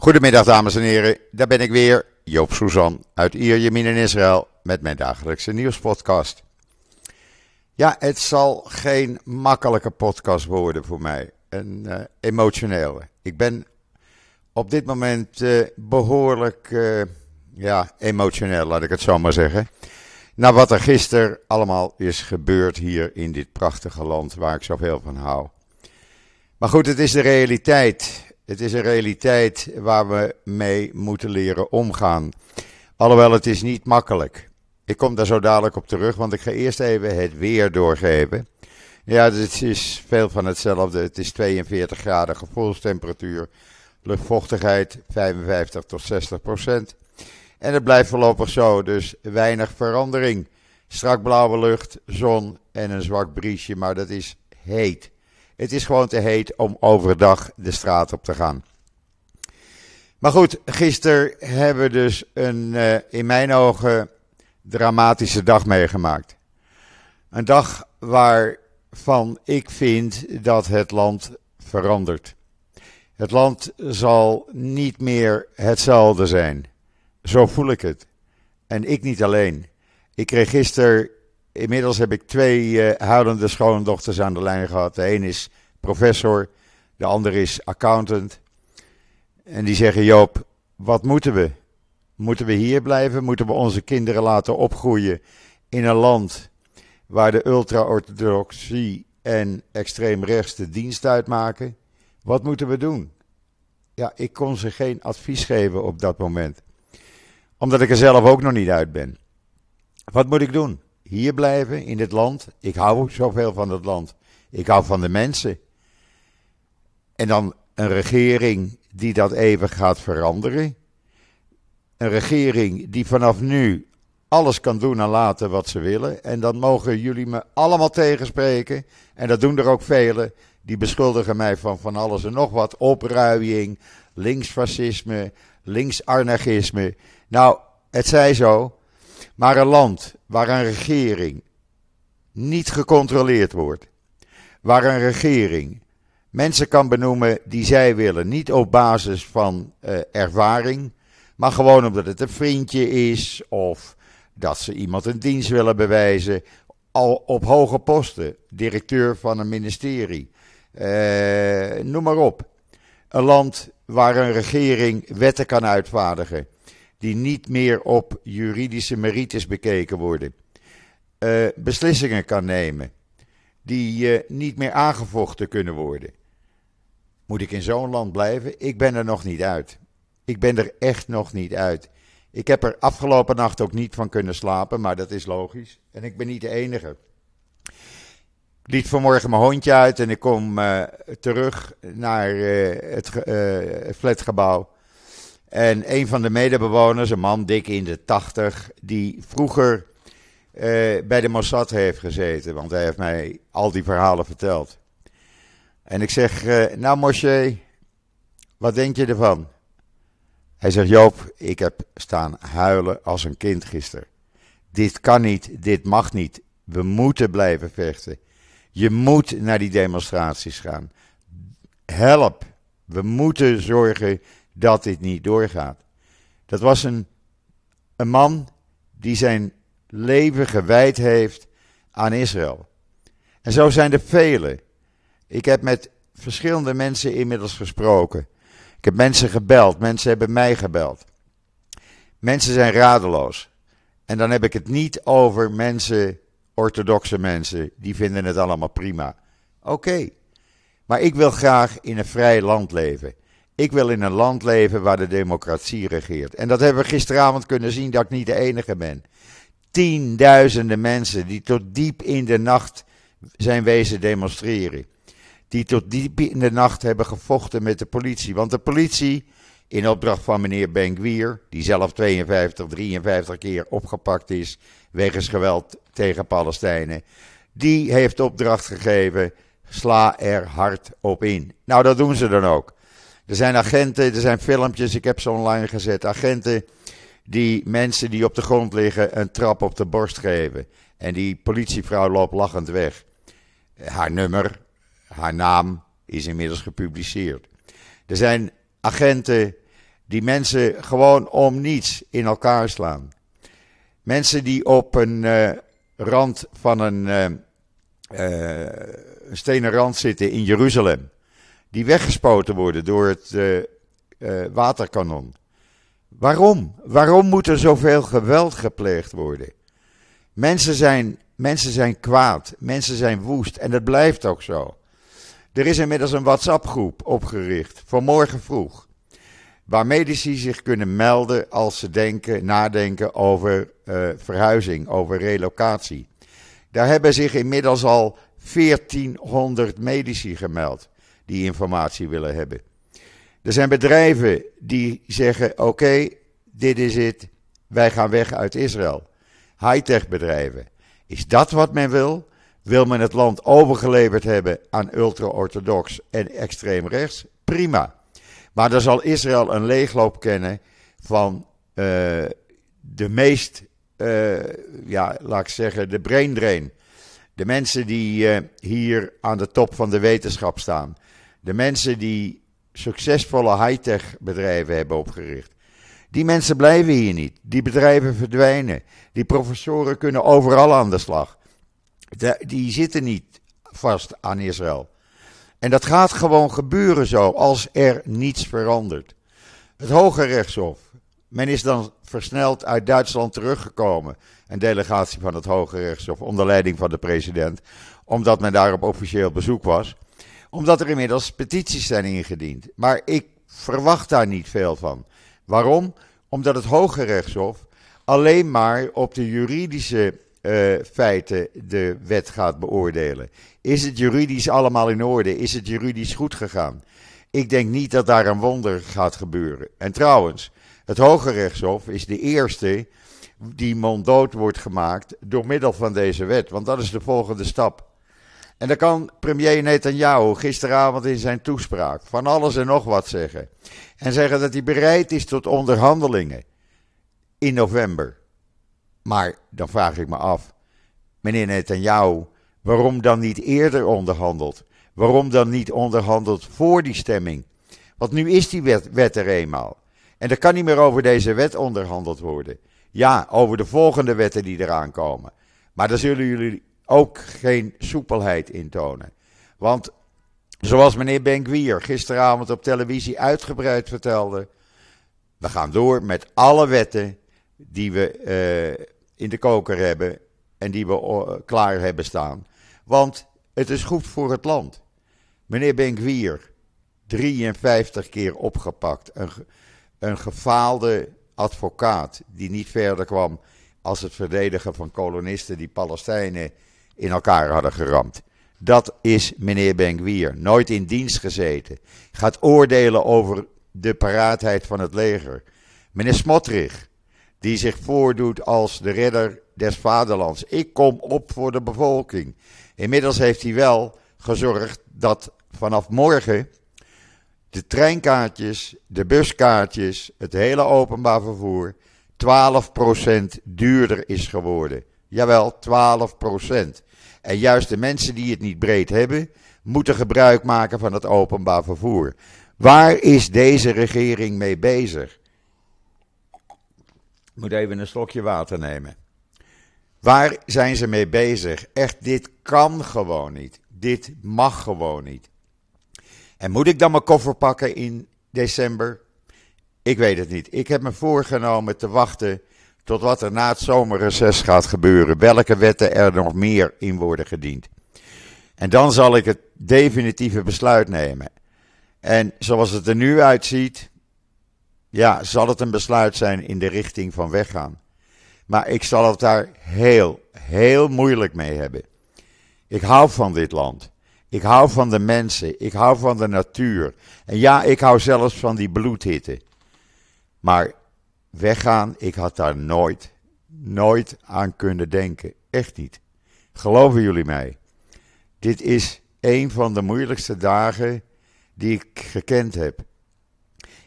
Goedemiddag dames en heren, daar ben ik weer, Joop Suzan uit Ierjemien in Israël met mijn dagelijkse nieuwspodcast. Ja, het zal geen makkelijke podcast worden voor mij, een uh, emotionele. Ik ben op dit moment uh, behoorlijk uh, ja, emotioneel, laat ik het zo maar zeggen. Na wat er gisteren allemaal is gebeurd hier in dit prachtige land waar ik zoveel van hou. Maar goed, het is de realiteit. Het is een realiteit waar we mee moeten leren omgaan. Alhoewel het is niet makkelijk. Ik kom daar zo dadelijk op terug, want ik ga eerst even het weer doorgeven. Ja, het is veel van hetzelfde. Het is 42 graden gevoelstemperatuur, luchtvochtigheid 55 tot 60 procent. En het blijft voorlopig zo, dus weinig verandering. Strak blauwe lucht, zon en een zwak briesje, maar dat is heet. Het is gewoon te heet om overdag de straat op te gaan. Maar goed, gisteren hebben we dus een uh, in mijn ogen dramatische dag meegemaakt. Een dag waarvan ik vind dat het land verandert. Het land zal niet meer hetzelfde zijn. Zo voel ik het. En ik niet alleen. Ik kreeg gisteren Inmiddels heb ik twee uh, huilende schoondochters aan de lijn gehad. De een is professor, de ander is accountant. En die zeggen: Joop, wat moeten we? Moeten we hier blijven? Moeten we onze kinderen laten opgroeien in een land waar de ultra-orthodoxie en extreem rechts de dienst uitmaken? Wat moeten we doen? Ja, ik kon ze geen advies geven op dat moment. Omdat ik er zelf ook nog niet uit ben. Wat moet ik doen? Hier blijven in dit land. Ik hou zoveel van het land. Ik hou van de mensen. En dan een regering die dat even gaat veranderen. Een regering die vanaf nu alles kan doen en laten wat ze willen. En dan mogen jullie me allemaal tegenspreken. En dat doen er ook velen. Die beschuldigen mij van van alles en nog wat. Opruiing, linksfascisme, linksanarchisme. Nou, het zij zo. Maar een land waar een regering niet gecontroleerd wordt, waar een regering mensen kan benoemen die zij willen, niet op basis van uh, ervaring, maar gewoon omdat het een vriendje is of dat ze iemand een dienst willen bewijzen, al op hoge posten, directeur van een ministerie, uh, noem maar op. Een land waar een regering wetten kan uitvaardigen die niet meer op juridische merites bekeken worden. Uh, beslissingen kan nemen die uh, niet meer aangevochten kunnen worden. Moet ik in zo'n land blijven? Ik ben er nog niet uit. Ik ben er echt nog niet uit. Ik heb er afgelopen nacht ook niet van kunnen slapen, maar dat is logisch. En ik ben niet de enige. Ik liet vanmorgen mijn hondje uit en ik kom uh, terug naar het flatgebouw. En een van de medebewoners, een man dik in de tachtig, die vroeger uh, bij de Mossad heeft gezeten. Want hij heeft mij al die verhalen verteld. En ik zeg, uh, nou Moshe, wat denk je ervan? Hij zegt, Joop, ik heb staan huilen als een kind gisteren. Dit kan niet, dit mag niet. We moeten blijven vechten. Je moet naar die demonstraties gaan. Help. We moeten zorgen dat dit niet doorgaat. Dat was een, een man die zijn leven gewijd heeft aan Israël. En zo zijn er velen. Ik heb met verschillende mensen inmiddels gesproken. Ik heb mensen gebeld, mensen hebben mij gebeld. Mensen zijn radeloos. En dan heb ik het niet over mensen, orthodoxe mensen, die vinden het allemaal prima. Oké. Maar ik wil graag in een vrij land leven. Ik wil in een land leven waar de democratie regeert. En dat hebben we gisteravond kunnen zien dat ik niet de enige ben. Tienduizenden mensen die tot diep in de nacht zijn wezen demonstreren. Die tot diep in de nacht hebben gevochten met de politie. Want de politie, in opdracht van meneer Ben die zelf 52, 53 keer opgepakt is wegens geweld tegen Palestijnen, die heeft opdracht gegeven: sla er hard op in. Nou, dat doen ze dan ook. Er zijn agenten, er zijn filmpjes, ik heb ze online gezet. Agenten die mensen die op de grond liggen een trap op de borst geven. En die politievrouw loopt lachend weg. Haar nummer, haar naam is inmiddels gepubliceerd. Er zijn agenten Die mensen gewoon om niets in elkaar slaan. Mensen die op een uh, rand van een, uh, stenen rand zitten in Jeruzalem. Die weggespoten worden door het waterkanon. Waarom? Waarom moet er zoveel geweld gepleegd worden? Mensen zijn, mensen zijn kwaad, mensen zijn woest en dat blijft ook zo. Er is inmiddels een WhatsApp-groep opgericht, vanmorgen vroeg, waar medici zich kunnen melden als ze denken, nadenken over uh, verhuizing, over relocatie. Daar hebben zich inmiddels al 1400 medici gemeld die informatie willen hebben. Er zijn bedrijven die zeggen: oké, dit is het, wij gaan weg uit Israël. High-tech bedrijven. Is dat wat men wil? Wil men het land overgeleverd hebben aan ultra-orthodox en extreem rechts? Prima. Maar dan zal Israël een leegloop kennen van uh, de meest, uh, ja, laat ik zeggen, de brain drain. De mensen die uh, hier aan de top van de wetenschap staan. De mensen die succesvolle high-tech bedrijven hebben opgericht. Die mensen blijven hier niet. Die bedrijven verdwijnen. Die professoren kunnen overal aan de slag. die zitten niet vast aan Israël. En dat gaat gewoon gebeuren zo als er niets verandert. Het Hoge Rechtshof. Men is dan versneld uit Duitsland teruggekomen. Een delegatie van het Hoge Rechtshof onder leiding van de president. Omdat men daar op officieel bezoek was omdat er inmiddels petities zijn ingediend. Maar ik verwacht daar niet veel van. Waarom? Omdat het Hoge Rechtshof alleen maar op de juridische uh, feiten de wet gaat beoordelen. Is het juridisch allemaal in orde? Is het juridisch goed gegaan? Ik denk niet dat daar een wonder gaat gebeuren. En trouwens, het Hoge Rechtshof is de eerste die monddood wordt gemaakt door middel van deze wet. Want dat is de volgende stap. En dan kan premier Netanyahu gisteravond in zijn toespraak van alles en nog wat zeggen. En zeggen dat hij bereid is tot onderhandelingen in november. Maar dan vraag ik me af, meneer Netanyahu, waarom dan niet eerder onderhandeld? Waarom dan niet onderhandeld voor die stemming? Want nu is die wet, er eenmaal. En er kan niet meer over deze wet onderhandeld worden. Ja, over de volgende wetten die eraan komen. Maar daar zullen jullie ook geen soepelheid intonen. Want zoals meneer Benkwier gisteravond op televisie uitgebreid vertelde, we gaan door met alle wetten die we uh, in de koker hebben en die we uh, klaar hebben staan. Want het is goed voor het land. Meneer Benkwier, 53 keer opgepakt. Een, een gefaalde advocaat die niet verder kwam als het verdedigen van kolonisten die Palestijnen in elkaar hadden geramd. Dat is meneer Benkwier. Nooit in dienst gezeten. Gaat oordelen over de paraatheid van het leger. Meneer Smotrich, die zich voordoet als de redder des vaderlands. Ik kom op voor de bevolking. Inmiddels heeft hij wel gezorgd dat vanaf morgen de treinkaartjes, de buskaartjes, het hele openbaar vervoer 12% duurder is geworden. Jawel, 12%. En juist de mensen die het niet breed hebben, moeten gebruik maken van het openbaar vervoer. Waar is deze regering mee bezig? Ik moet even een slokje water nemen. Waar zijn ze mee bezig? Echt, dit kan gewoon niet. Dit mag gewoon niet. En moet ik dan mijn koffer pakken in december? Ik weet het niet. Ik heb me voorgenomen te wachten tot wat er na het zomerreces gaat gebeuren. Welke wetten er nog meer in worden gediend. En dan zal ik het definitieve besluit nemen. En zoals het er nu uitziet, ja, zal het een besluit zijn in de richting van weggaan. Maar ik zal het daar heel, heel moeilijk mee hebben. Ik hou van dit land. Ik hou van de mensen. Ik hou van de natuur. En ja, ik hou zelfs van die bloedhitte. Maar weggaan, ik had daar nooit, nooit aan kunnen denken. Echt niet. Geloven jullie mij? Dit is een van de moeilijkste dagen die ik gekend heb.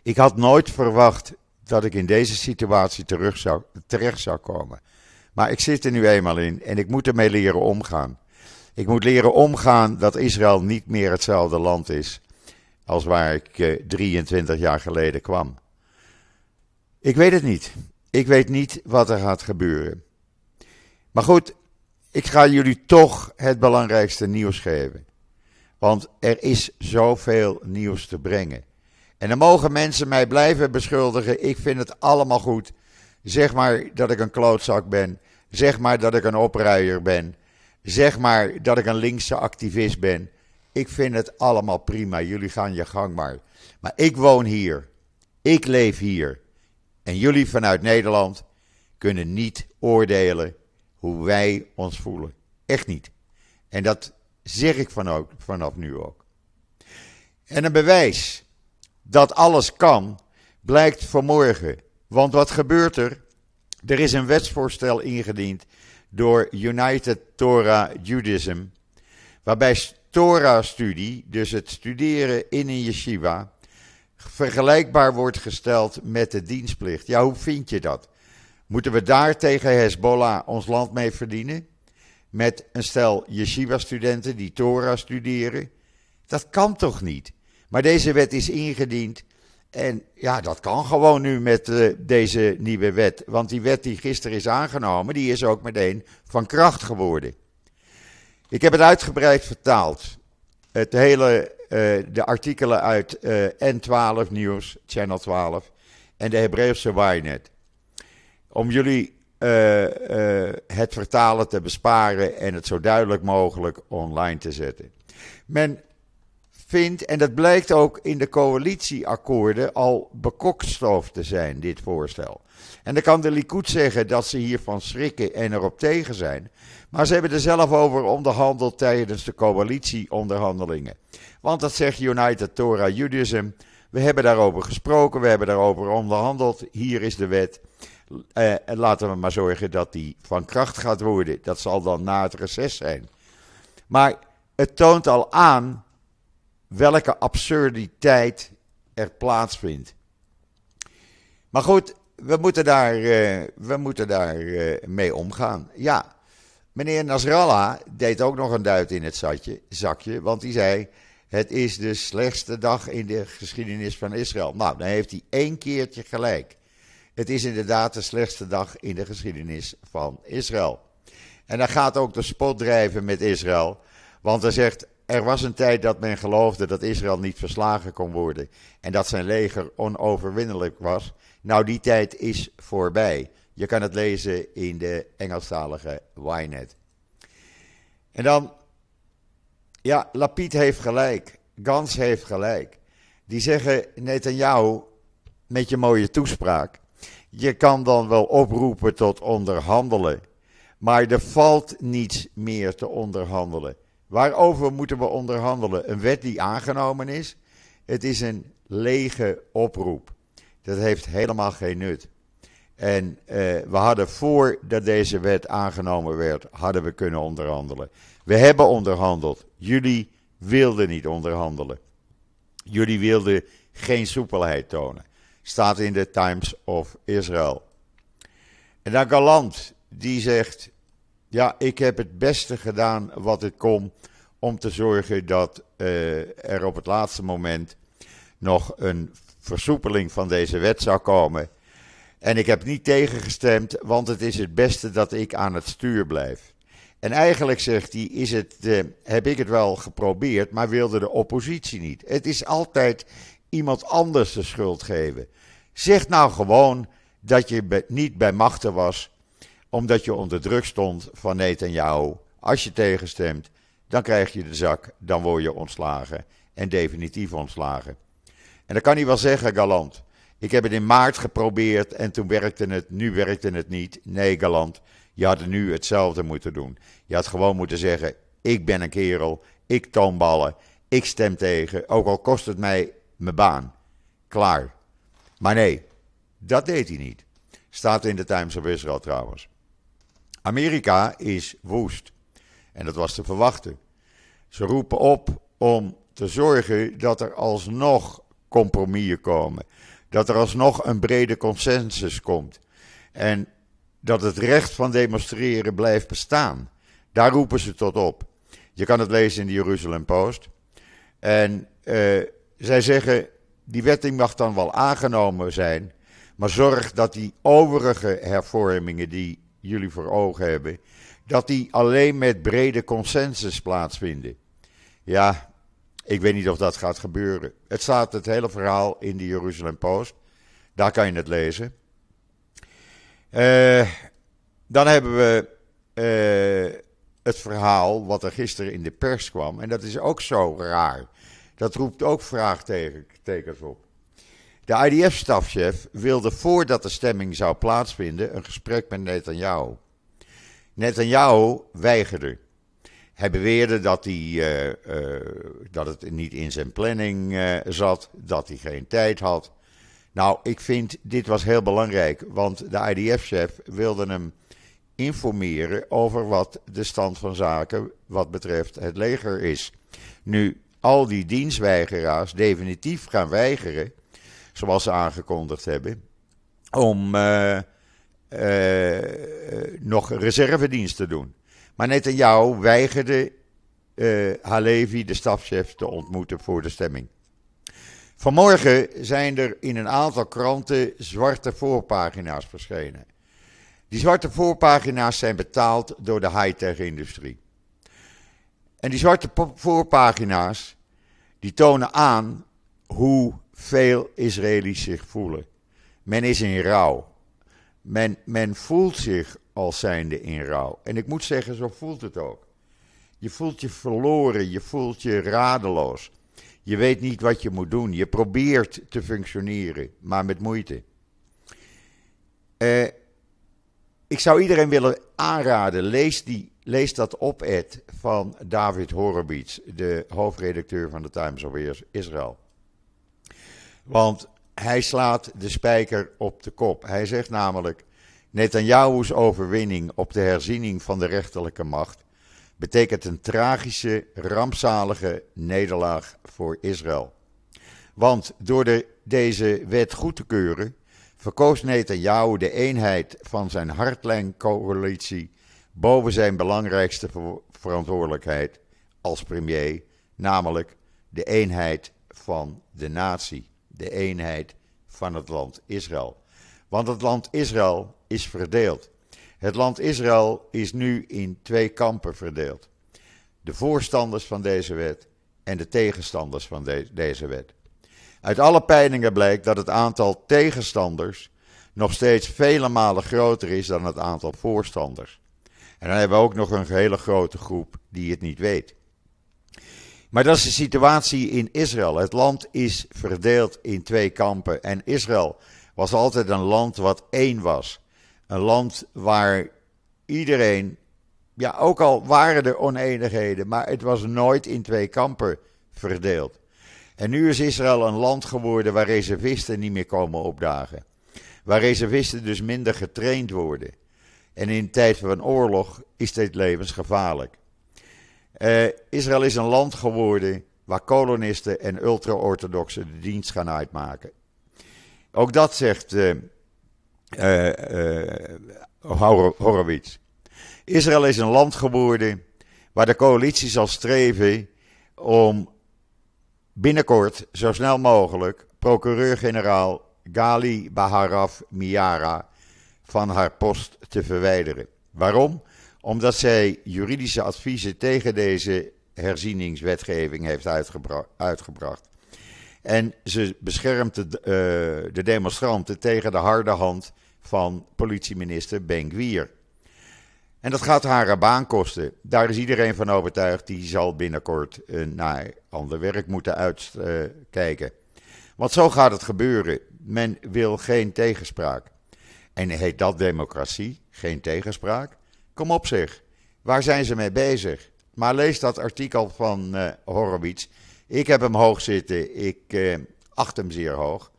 Ik had nooit verwacht dat ik in deze situatie terug zou, terecht zou komen. Maar ik zit er nu eenmaal in en ik moet ermee leren omgaan. Ik moet leren omgaan dat Israël niet meer hetzelfde land is als waar ik 23 eh, jaar geleden kwam. Ik weet het niet. Ik weet niet wat er gaat gebeuren. Maar goed, ik ga jullie toch het belangrijkste nieuws geven. Want er is zoveel nieuws te brengen. En dan mogen mensen mij blijven beschuldigen. Ik vind het allemaal goed. Zeg maar dat ik een klootzak ben. Zeg maar dat ik een opruier ben. Zeg maar dat ik een linkse activist ben. Ik vind het allemaal prima. Jullie gaan je gang maar. Maar ik woon hier. Ik leef hier. En jullie vanuit Nederland kunnen niet oordelen hoe wij ons voelen. Echt niet. En dat zeg ik vanaf nu ook. En een bewijs dat alles kan, blijkt vanmorgen. Want wat gebeurt er? Er is een wetsvoorstel ingediend door United Torah Judaism, waarbij Torah-studie, dus het studeren in een yeshiva, vergelijkbaar wordt gesteld met de dienstplicht. Ja, hoe vind je dat? Moeten we daar tegen Hezbollah ons land mee verdienen? Met een stel yeshiva-studenten die Torah studeren? Dat kan toch niet? Maar deze wet is ingediend. En ja, dat kan gewoon nu met uh, deze nieuwe wet. Want die wet die gisteren is aangenomen, die is ook meteen van kracht geworden. Ik heb het uitgebreid vertaald. Het hele, de artikelen uit uh, N12 Nieuws, Channel 12 en de Hebreeuwse Wynet. Om jullie het vertalen te besparen en het zo duidelijk mogelijk online te zetten. Men vindt, en dat blijkt ook in de coalitieakkoorden al bekokstoofd te zijn, dit voorstel. En dan kan de Likud zeggen dat ze hiervan schrikken en erop tegen zijn. Maar ze hebben er zelf over onderhandeld tijdens de coalitieonderhandelingen. Want dat zegt United Torah Judaism. We hebben daarover gesproken, we hebben daarover onderhandeld. Hier is de wet. Eh, en laten we maar zorgen dat die van kracht gaat worden. Dat zal dan na het reces zijn. Maar het toont al aan welke absurditeit er plaatsvindt. Maar goed, we moeten daar, uh, we moeten daar uh, mee omgaan. Ja, meneer Nasrallah deed ook nog een duit in het zakje, want hij zei: Het is de slechtste dag in de geschiedenis van Israël. Nou, dan heeft hij één keertje gelijk. Het is inderdaad de slechtste dag in de geschiedenis van Israël. En dan gaat ook de spot drijven met Israël. Want hij zegt: er was een tijd dat men geloofde dat Israël niet verslagen kon worden en dat zijn leger onoverwinnelijk was. Nou, die tijd is voorbij. Je kan het lezen in de Engelstalige Ynet. En dan, ja, Lapid heeft gelijk, Gans heeft gelijk. Die zeggen, Netanyahu, met je mooie toespraak, je kan dan wel oproepen tot onderhandelen, maar er valt niets meer te onderhandelen. Waarover moeten we onderhandelen? Een wet die aangenomen is. Het is een lege oproep. Dat heeft helemaal geen nut. En uh, we hadden voordat deze wet aangenomen werd, hadden we kunnen onderhandelen. We hebben onderhandeld. Jullie wilden niet onderhandelen. Jullie wilden geen soepelheid tonen. Staat in de Times of Israel. En dan Galant, die zegt: ja, ik heb het beste gedaan wat ik kon om te zorgen dat uh, er op het laatste moment nog een versoepeling van deze wet zou komen. En ik heb niet tegengestemd, want het is het beste dat ik aan het stuur blijf. En eigenlijk zegt hij, is het, uh, heb ik het wel geprobeerd, maar wilde de oppositie niet. Het is altijd iemand anders de schuld geven. Zeg nou gewoon dat je niet bij machten was omdat je onder druk stond van Netanyahu. Als je tegenstemt, dan krijg je de zak, dan word je ontslagen en definitief ontslagen. En dan kan hij wel zeggen, Galant, ik heb het in maart geprobeerd en toen werkte het, nu werkte het niet. Nee, Galant, je had nu hetzelfde moeten doen. Je had gewoon moeten zeggen, ik ben een kerel, ik toon ballen, ik stem tegen, ook al kost het mij mijn baan. Klaar. Maar nee, dat deed hij niet. Staat in de Times of Israel trouwens. Amerika is woest. En dat was te verwachten. Ze roepen op om te zorgen dat er alsnog compromissen komen. Dat er alsnog een brede consensus komt. En dat het recht van demonstreren blijft bestaan. Daar roepen ze tot op. Je kan het lezen in de Jeruzalem Post. En uh, zij zeggen, die wetting mag dan wel aangenomen zijn, Maar zorg dat die overige hervormingen die jullie voor ogen hebben, dat die alleen met brede consensus plaatsvinden. Ja, ik weet niet of dat gaat gebeuren. Het staat het hele verhaal in de Jeruzalem Post. Daar kan je het lezen. Uh, dan hebben we uh, het verhaal wat er gisteren in de pers kwam. En dat is ook zo raar. Dat roept ook vraagtekens op. De IDF-stafchef wilde voordat de stemming zou plaatsvinden een gesprek met Netanyahu. Netanyahu weigerde. Hij beweerde dat, hij, uh, dat het niet in zijn planning uh, zat, dat hij geen tijd had. Nou, ik vind dit was heel belangrijk, want de IDF-chef wilde hem informeren over wat de stand van zaken wat betreft het leger is. Nu, al die dienstweigeraars definitief gaan weigeren, zoals ze aangekondigd hebben, om uh, uh, nog reservedienst te doen. Maar Netanyahu weigerde uh, Halevi, de stafchef, te ontmoeten voor de stemming. Vanmorgen zijn er in een aantal kranten zwarte voorpagina's verschenen. Die zwarte voorpagina's zijn betaald door de high-tech-industrie. En die zwarte voorpagina's die tonen aan hoe veel Israëli's zich voelen. Men is in rouw. Men, men voelt zich als zijnde in rouw. En ik moet zeggen, zo voelt het ook. Je voelt je verloren, je voelt je radeloos. Je weet niet wat je moet doen. Je probeert te functioneren, maar met moeite. Uh, ik zou iedereen willen aanraden, lees, die, lees dat op-ed van David Horowitz, de hoofdredacteur van de Times of Israel. Want hij slaat de spijker op de kop. Hij zegt namelijk: Netanyahu's overwinning op de herziening van de rechterlijke macht betekent een tragische, rampzalige nederlaag voor Israël. Want door de, deze wet goed te keuren, verkoos Netanyahu de eenheid van zijn hardlijncoalitie boven zijn belangrijkste verantwoordelijkheid als premier, namelijk de eenheid van de natie, de eenheid van het land Israël. Want het land Israël is verdeeld. Het land Israël is nu in twee kampen verdeeld. De voorstanders van deze wet en de tegenstanders van de deze wet. Uit alle peilingen blijkt dat het aantal tegenstanders nog steeds vele malen groter is dan het aantal voorstanders. En dan hebben we ook nog een hele grote groep die het niet weet. Maar dat is de situatie in Israël. Het land is verdeeld in twee kampen. En Israël was altijd een land wat één was. Een land waar iedereen, ja, ook al waren er oneenigheden, maar het was nooit in twee kampen verdeeld. En nu is Israël een land geworden waar reservisten niet meer komen opdagen. Waar reservisten dus minder getraind worden. En in tijd van oorlog is dit levensgevaarlijk. Uh, Israël is een land geworden waar kolonisten en ultra-orthodoxen de dienst gaan uitmaken. Ook dat zegt uh, Horowitz. Israël is een land geworden waar de coalitie zal streven om binnenkort, zo snel mogelijk, procureur-generaal Gali Baharaf Miara van haar post te verwijderen. Waarom? Omdat zij juridische adviezen tegen deze herzieningswetgeving heeft uitgebracht. En ze beschermt de, uh, de, demonstranten tegen de harde hand van politieminister Ben Gwier. En dat gaat haar baan kosten. Daar is iedereen van overtuigd. Die zal binnenkort uh, naar ander werk moeten uitkijken. Want zo gaat het gebeuren. Men wil geen tegenspraak. En heet dat democratie? Geen tegenspraak? Kom op zeg. Waar zijn ze mee bezig? Maar lees dat artikel van uh, Horowitz. Ik heb hem hoog zitten. Ik uh, acht hem zeer hoog.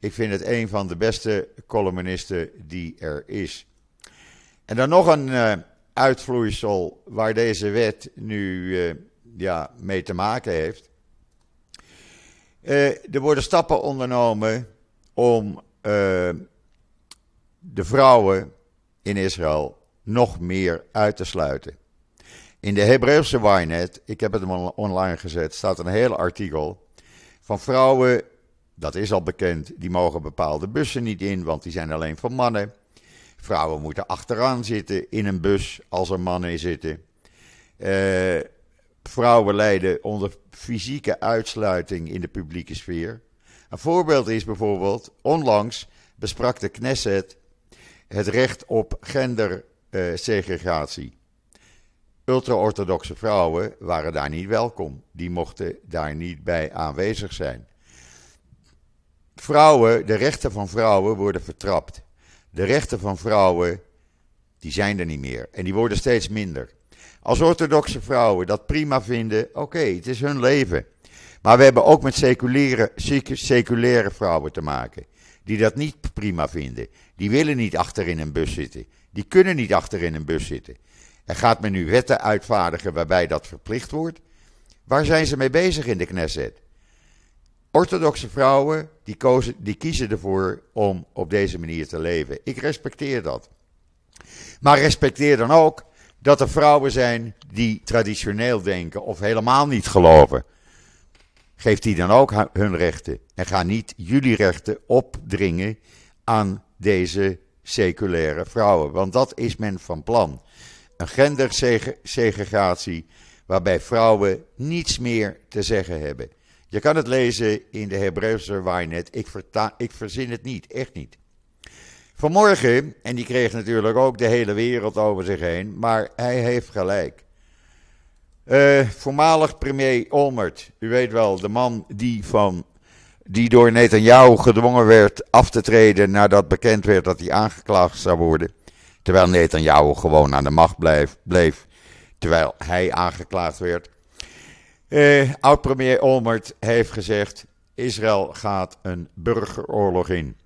Ik vind het een van de beste columnisten die er is. En dan nog een uh, uitvloeisel waar deze wet nu ja, mee te maken heeft. er worden stappen ondernomen om de vrouwen in Israël nog meer uit te sluiten. In de Hebreeuwse Wynet, ik heb het online gezet, staat een heel artikel van vrouwen dat is al bekend, die mogen bepaalde bussen niet in, want die zijn alleen voor mannen. Vrouwen moeten achteraan zitten in een bus als er mannen in zitten. Uh, vrouwen lijden onder fysieke uitsluiting in de publieke sfeer. Een voorbeeld is bijvoorbeeld, onlangs besprak de Knesset het recht op gendersegregatie. Ultra-orthodoxe vrouwen waren daar niet welkom. Die mochten daar niet bij aanwezig zijn. Vrouwen, de rechten van vrouwen worden vertrapt. De rechten van vrouwen, die zijn er niet meer. En die worden steeds minder. Als orthodoxe vrouwen dat prima vinden, oké, het is hun leven. Maar we hebben ook met seculiere, seculiere vrouwen te maken. Die dat niet prima vinden. Die willen niet achter in een bus zitten. Die kunnen niet achter in een bus zitten. En gaat men nu wetten uitvaardigen waarbij dat verplicht wordt? Waar zijn ze mee bezig in de Knesset? Orthodoxe vrouwen die, kozen, die kiezen ervoor om op deze manier te leven. Ik respecteer dat. Maar respecteer dan ook dat er vrouwen zijn die traditioneel denken of helemaal niet geloven. Geef die dan ook hun rechten. En ga niet jullie rechten opdringen aan deze seculaire vrouwen. Want dat is men van plan. Een gendersegregatie waarbij vrouwen niets meer te zeggen hebben. Je kan het lezen in de Hebreeuwse Waarnet. Ik, ik verzin het niet, echt niet. Vanmorgen, en die kreeg natuurlijk ook de hele wereld over zich heen, maar hij heeft gelijk. Uh, voormalig premier Olmert, u weet wel, de man die, van, die door Netanyahu gedwongen werd af te treden nadat bekend werd dat hij aangeklaagd zou worden. Terwijl Netanyahu gewoon aan de macht bleef, bleef terwijl hij aangeklaagd werd. Uh, Oud-premier Olmert heeft gezegd: Israël gaat een burgeroorlog in.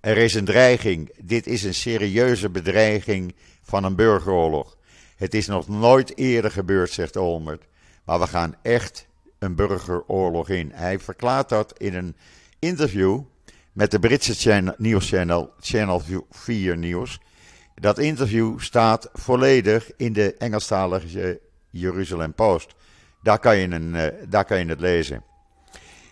Er is een dreiging. Dit is een serieuze bedreiging van een burgeroorlog. Het is nog nooit eerder gebeurd, zegt Olmert. Maar we gaan echt een burgeroorlog in. Hij verklaart dat in een interview met de Britse channel, nieuwschannel Channel 4 Nieuws. Dat interview staat volledig in de Engelstalige Jeruzalem Post. Daar kan je, een, eh, daar kan je het lezen.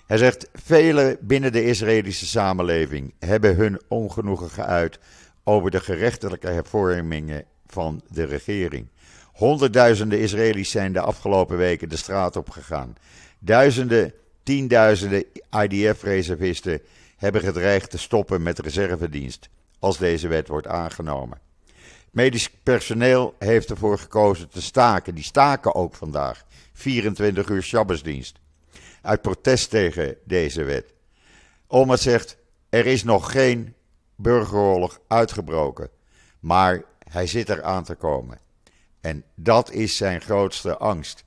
Hij zegt: Velen binnen de Israëlische samenleving hebben hun ongenoegen geuit over de gerechtelijke hervormingen van de regering. Honderdduizenden Israëli's zijn de afgelopen weken de straat op gegaan. Duizenden, tienduizenden IDF-reservisten hebben gedreigd te stoppen met reservedienst als deze wet wordt aangenomen. Medisch personeel heeft ervoor gekozen te staken. Die staken ook vandaag. 24 uur Shabbosdienst uit protest tegen deze wet. Olmert zegt, er is nog geen burgeroorlog uitgebroken, maar hij zit er aan te komen. En dat is zijn grootste angst.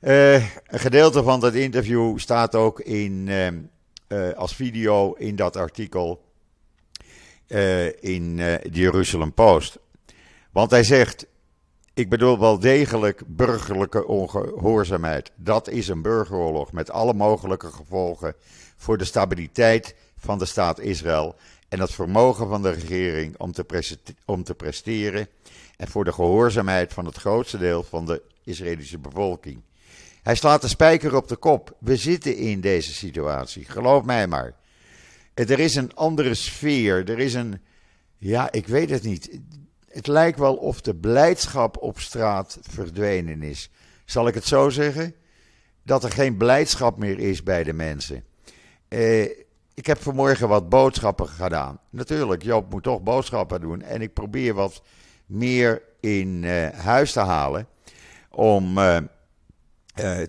Uh, een gedeelte van dat interview staat ook in, uh, als video in dat artikel in de Jerusalem Post. Want hij zegt: ik bedoel wel degelijk burgerlijke ongehoorzaamheid. Dat is een burgeroorlog met alle mogelijke gevolgen voor de stabiliteit van de staat Israël en het vermogen van de regering om te, om te presteren en voor de gehoorzaamheid van het grootste deel van de Israëlische bevolking. Hij slaat de spijker op de kop. We zitten in deze situatie, geloof mij maar. Er is een andere sfeer, er is een, ja, ik weet het niet het lijkt wel of de blijdschap op straat verdwenen is. Zal ik het zo zeggen? Dat er geen blijdschap meer is bij de mensen. Eh, ik heb vanmorgen wat boodschappen gedaan. Natuurlijk, Joop moet toch boodschappen doen. En ik probeer wat meer in uh, huis te halen. Om uh,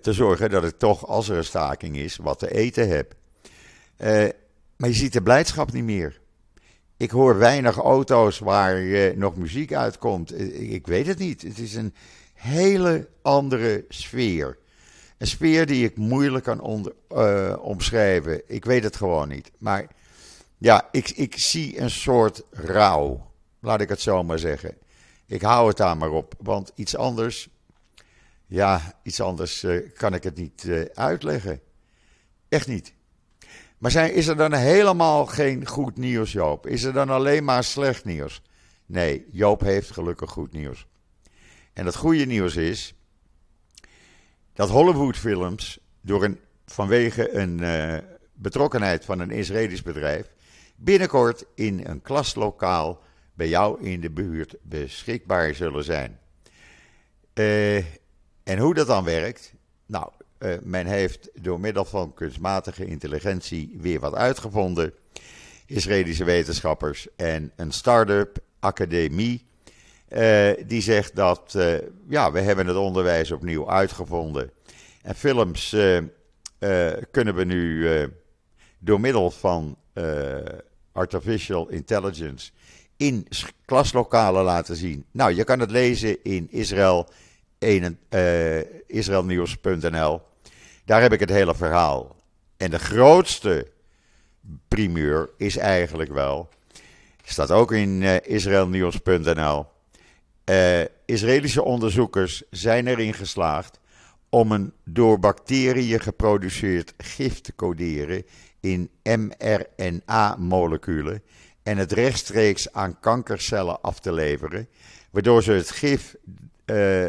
te zorgen dat ik toch, als er een staking is, wat te eten heb. maar je ziet de blijdschap niet meer. Ik hoor weinig auto's waar nog muziek uitkomt. Ik, weet het niet. Het is een hele andere sfeer. Een sfeer die ik moeilijk kan omschrijven. Ik weet het gewoon niet. Maar ja, ik, ik zie een soort rouw. Laat ik het zo maar zeggen. Ik hou het daar maar op. Want iets anders, ja, iets anders uh, kan ik het niet uh, uitleggen. Echt niet. Maar zijn, is er dan helemaal geen goed nieuws, Joop? Is er dan alleen maar slecht nieuws? Nee, Joop heeft gelukkig goed nieuws. En het goede nieuws is dat Hollywoodfilms door een, vanwege een uh, betrokkenheid van een Israëlisch bedrijf binnenkort in een klaslokaal bij jou in de buurt beschikbaar zullen zijn. Uh, en hoe dat dan werkt? Nou, uh, men heeft door middel van kunstmatige intelligentie weer wat uitgevonden. Israëlische wetenschappers en een start-up, academie, uh, die zegt dat ja, we hebben het onderwijs opnieuw uitgevonden. En films kunnen we nu door middel van artificial intelligence in klaslokalen laten zien. Nou, je kan het lezen in Israël, uh, israelnieuws.nl. Daar heb ik het hele verhaal. En de grootste primeur is eigenlijk wel, staat ook in uh, israelnieuws.nl. Uh, Israëlische onderzoekers zijn erin geslaagd om een door bacteriën geproduceerd gif te coderen in mRNA-moleculen en het rechtstreeks aan kankercellen af te leveren, waardoor ze het gif uh,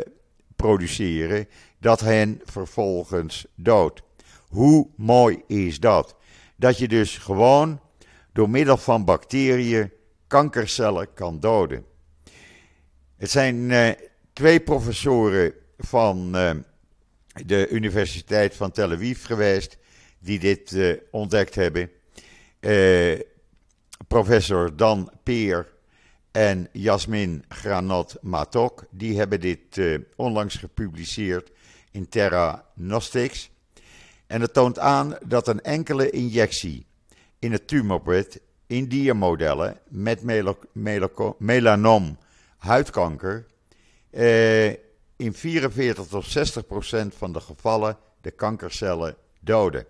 produceren dat hen vervolgens doodt. Hoe mooi is dat? Dat je dus gewoon door middel van bacteriën kankercellen kan doden. Het zijn uh, twee professoren van uh, de Universiteit van Tel Aviv geweest die dit ontdekt hebben. Professor Dan Peer en Jasmin Granot Matok, die hebben dit uh, onlangs gepubliceerd in Terra Nostics. En het toont aan dat een enkele injectie in het tumorbed in diermodellen met melanom huidkanker in 44 tot 60 procent van de gevallen de kankercellen doden.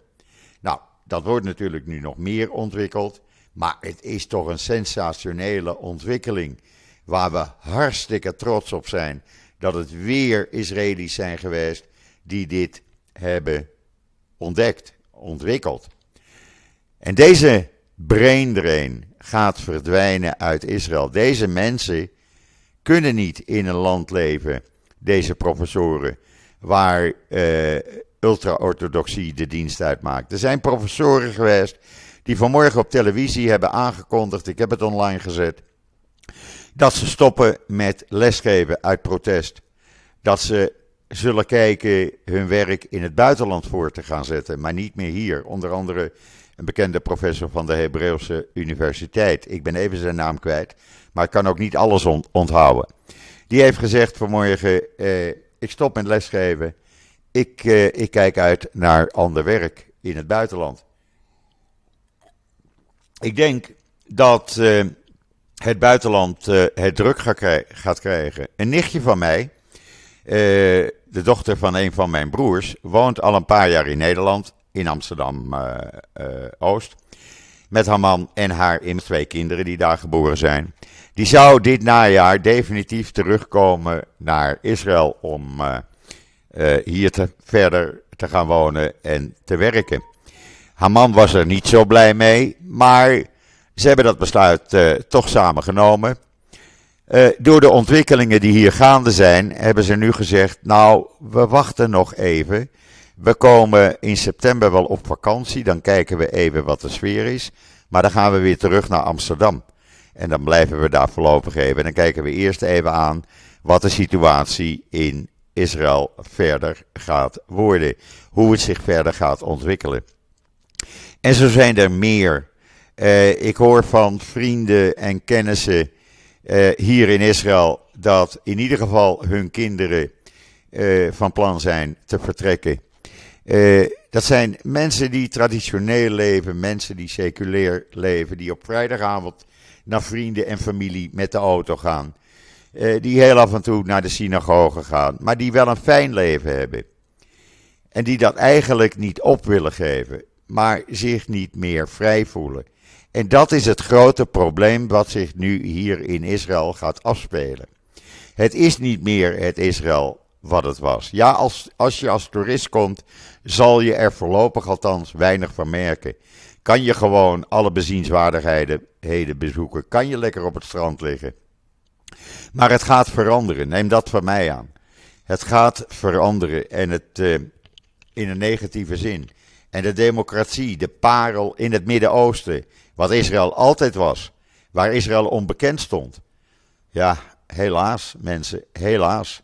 Nou, dat wordt natuurlijk nu nog meer ontwikkeld. Maar het is toch een sensationele ontwikkeling. Waar we hartstikke trots op zijn. Dat het weer Israëli's zijn geweest die dit hebben ontdekt, ontwikkeld. En deze brain drain gaat verdwijnen uit Israël. Deze mensen kunnen niet in een land leven, deze professoren, waar uh, ultra-orthodoxie de dienst uitmaakt. Er zijn professoren geweest die vanmorgen op televisie hebben aangekondigd, ik heb het online gezet, dat ze stoppen met lesgeven uit protest. Dat ze zullen kijken hun werk in het buitenland voor te gaan zetten, maar niet meer hier. Onder andere een bekende professor van de Hebreeuwse Universiteit. Ik ben even zijn naam kwijt, maar ik kan ook niet alles onthouden. Die heeft gezegd vanmorgen, eh, ik stop met lesgeven ik, uh, ik kijk uit naar ander werk in het buitenland. Ik denk dat uh, het buitenland uh, het druk gaat krijgen. Een nichtje van mij, de dochter van een van mijn broers, woont al een paar jaar in Nederland, in Amsterdam-Oost. met haar man en haar twee kinderen die daar geboren zijn. Die zou dit najaar definitief terugkomen naar Israël om hier te, verder te gaan wonen en te werken. Haar man was er niet zo blij mee, maar ze hebben dat besluit uh, toch samen genomen. Uh, door de ontwikkelingen die hier gaande zijn, hebben ze nu gezegd: Nou, we wachten nog even. We komen in september wel op vakantie, dan kijken we even wat de sfeer is. Maar dan gaan we weer terug naar Amsterdam. En dan blijven we daar voorlopig even. Dan kijken we eerst even aan wat de situatie in Israël verder gaat worden. Hoe het zich verder gaat ontwikkelen. En zo zijn er meer. Uh, ik hoor van vrienden en kennissen uh, hier in Israël dat in ieder geval hun kinderen uh, van plan zijn te vertrekken. dat zijn mensen die traditioneel leven, mensen die seculair leven, die op vrijdagavond naar vrienden en familie met de auto gaan. Eh, die heel af en toe naar de synagoge gaan, maar die wel een fijn leven hebben. En die dat eigenlijk niet op willen geven, maar zich niet meer vrij voelen. En dat is het grote probleem wat zich nu hier in Israël gaat afspelen. Het is niet meer het Israël wat het was. Ja, als, als je als toerist komt, zal je er voorlopig althans weinig van merken. Kan je gewoon alle bezienswaardigheden bezoeken? Kan je lekker op het strand liggen? Maar het gaat veranderen. Neem dat van mij aan. Het gaat veranderen en het uh, in een negatieve zin. En de democratie, de parel in het Midden-Oosten, wat Israël altijd was, waar Israël onbekend stond. Ja, helaas, mensen, helaas.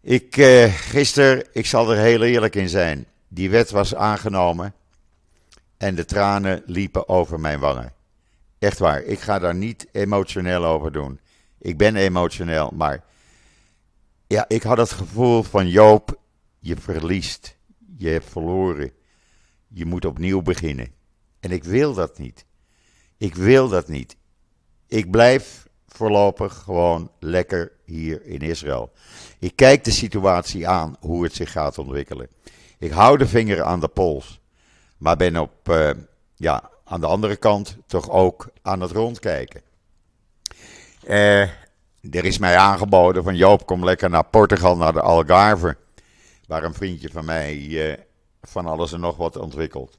Ik, eh, gisteren, ik zal er heel eerlijk in zijn, die wet was aangenomen en de tranen liepen over mijn wangen. Echt waar, ik ga daar niet emotioneel over doen. Ik ben emotioneel, maar ja, ik had het gevoel van Joop, je verliest, je hebt verloren, je moet opnieuw beginnen. En ik wil dat niet. Ik wil dat niet. Ik blijf voorlopig gewoon lekker hier in Israël. Ik kijk de situatie aan, hoe het zich gaat ontwikkelen. Ik hou de vinger aan de pols, maar ben op, uh, ja, aan de andere kant toch ook aan het rondkijken. Uh, er is mij aangeboden van Joop, kom lekker naar Portugal, naar de Algarve. Waar een vriendje van mij uh, van alles en nog wat ontwikkelt.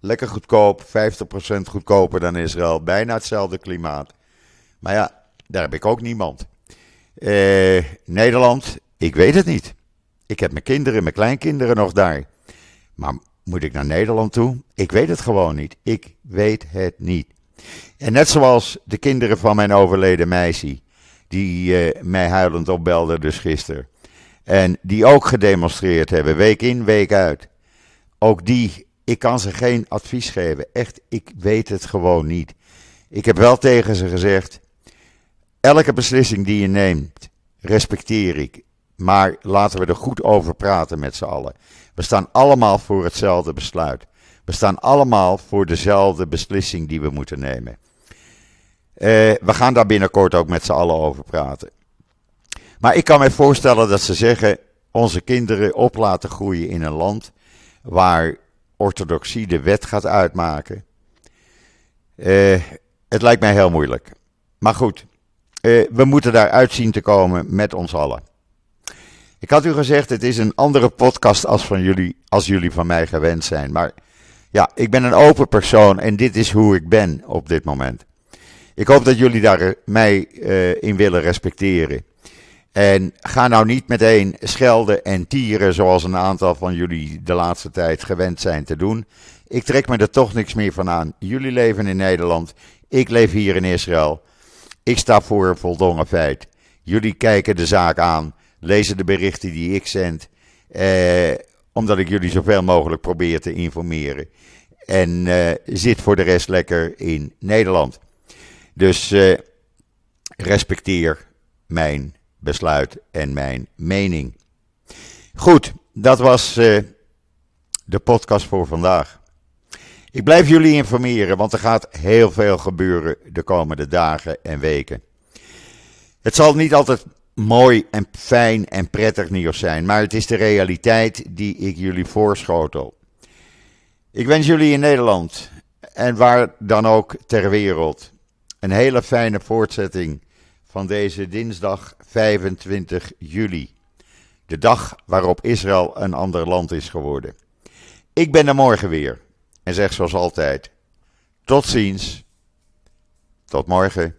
Lekker goedkoop, 50% goedkoper dan Israël, bijna hetzelfde klimaat. Maar ja, daar heb ik ook niemand. Uh, Nederland, ik weet het niet. Ik heb mijn kinderen, mijn kleinkinderen nog daar. Maar moet ik naar Nederland toe? Ik weet het gewoon niet. Ik weet het niet. En net zoals de kinderen van mijn overleden meisje, die uh, mij huilend opbelden dus gisteren. En die ook gedemonstreerd hebben, week in, week uit. Ook die, ik kan ze geen advies geven. Echt, ik weet het gewoon niet. Ik heb wel tegen ze gezegd, elke beslissing die je neemt, respecteer ik. Maar laten we er goed over praten met z'n allen. We staan allemaal voor hetzelfde besluit. We staan allemaal voor dezelfde beslissing die we moeten nemen. Uh, we gaan daar binnenkort ook met z'n allen over praten. Maar ik kan me voorstellen dat ze zeggen: onze kinderen op laten groeien in een land waar orthodoxie de wet gaat uitmaken. Uh, het lijkt mij heel moeilijk. Maar goed, uh, we moeten daar uitzien te komen met ons allen. Ik had u gezegd, het is een andere podcast als, van jullie, als jullie van mij gewend zijn. Maar ja, ik ben een open persoon en dit is hoe ik ben op dit moment. Ik hoop dat jullie daar mij uh, in willen respecteren. En ga nou niet meteen schelden en tieren zoals een aantal van jullie de laatste tijd gewend zijn te doen. Ik trek me er toch niks meer van aan. Jullie leven in Nederland, ik leef hier in Israël. Ik sta voor een voldongen feit. Jullie kijken de zaak aan, lezen de berichten die ik zend, eh, omdat ik jullie zoveel mogelijk probeer te informeren. En eh, zit voor de rest lekker in Nederland. Dus eh, respecteer mijn besluit en mijn mening. Goed, dat was eh, de podcast voor vandaag. Ik blijf jullie informeren, want er gaat heel veel gebeuren de komende dagen en weken. Het zal niet altijd mooi en fijn en prettig nieuws zijn, maar het is de realiteit die ik jullie voorschotel. Ik wens jullie in Nederland en waar dan ook ter wereld een hele fijne voortzetting van deze dinsdag 25 juli. De dag waarop Israël een ander land is geworden. Ik ben er morgen weer en zeg zoals altijd: tot ziens. Tot morgen.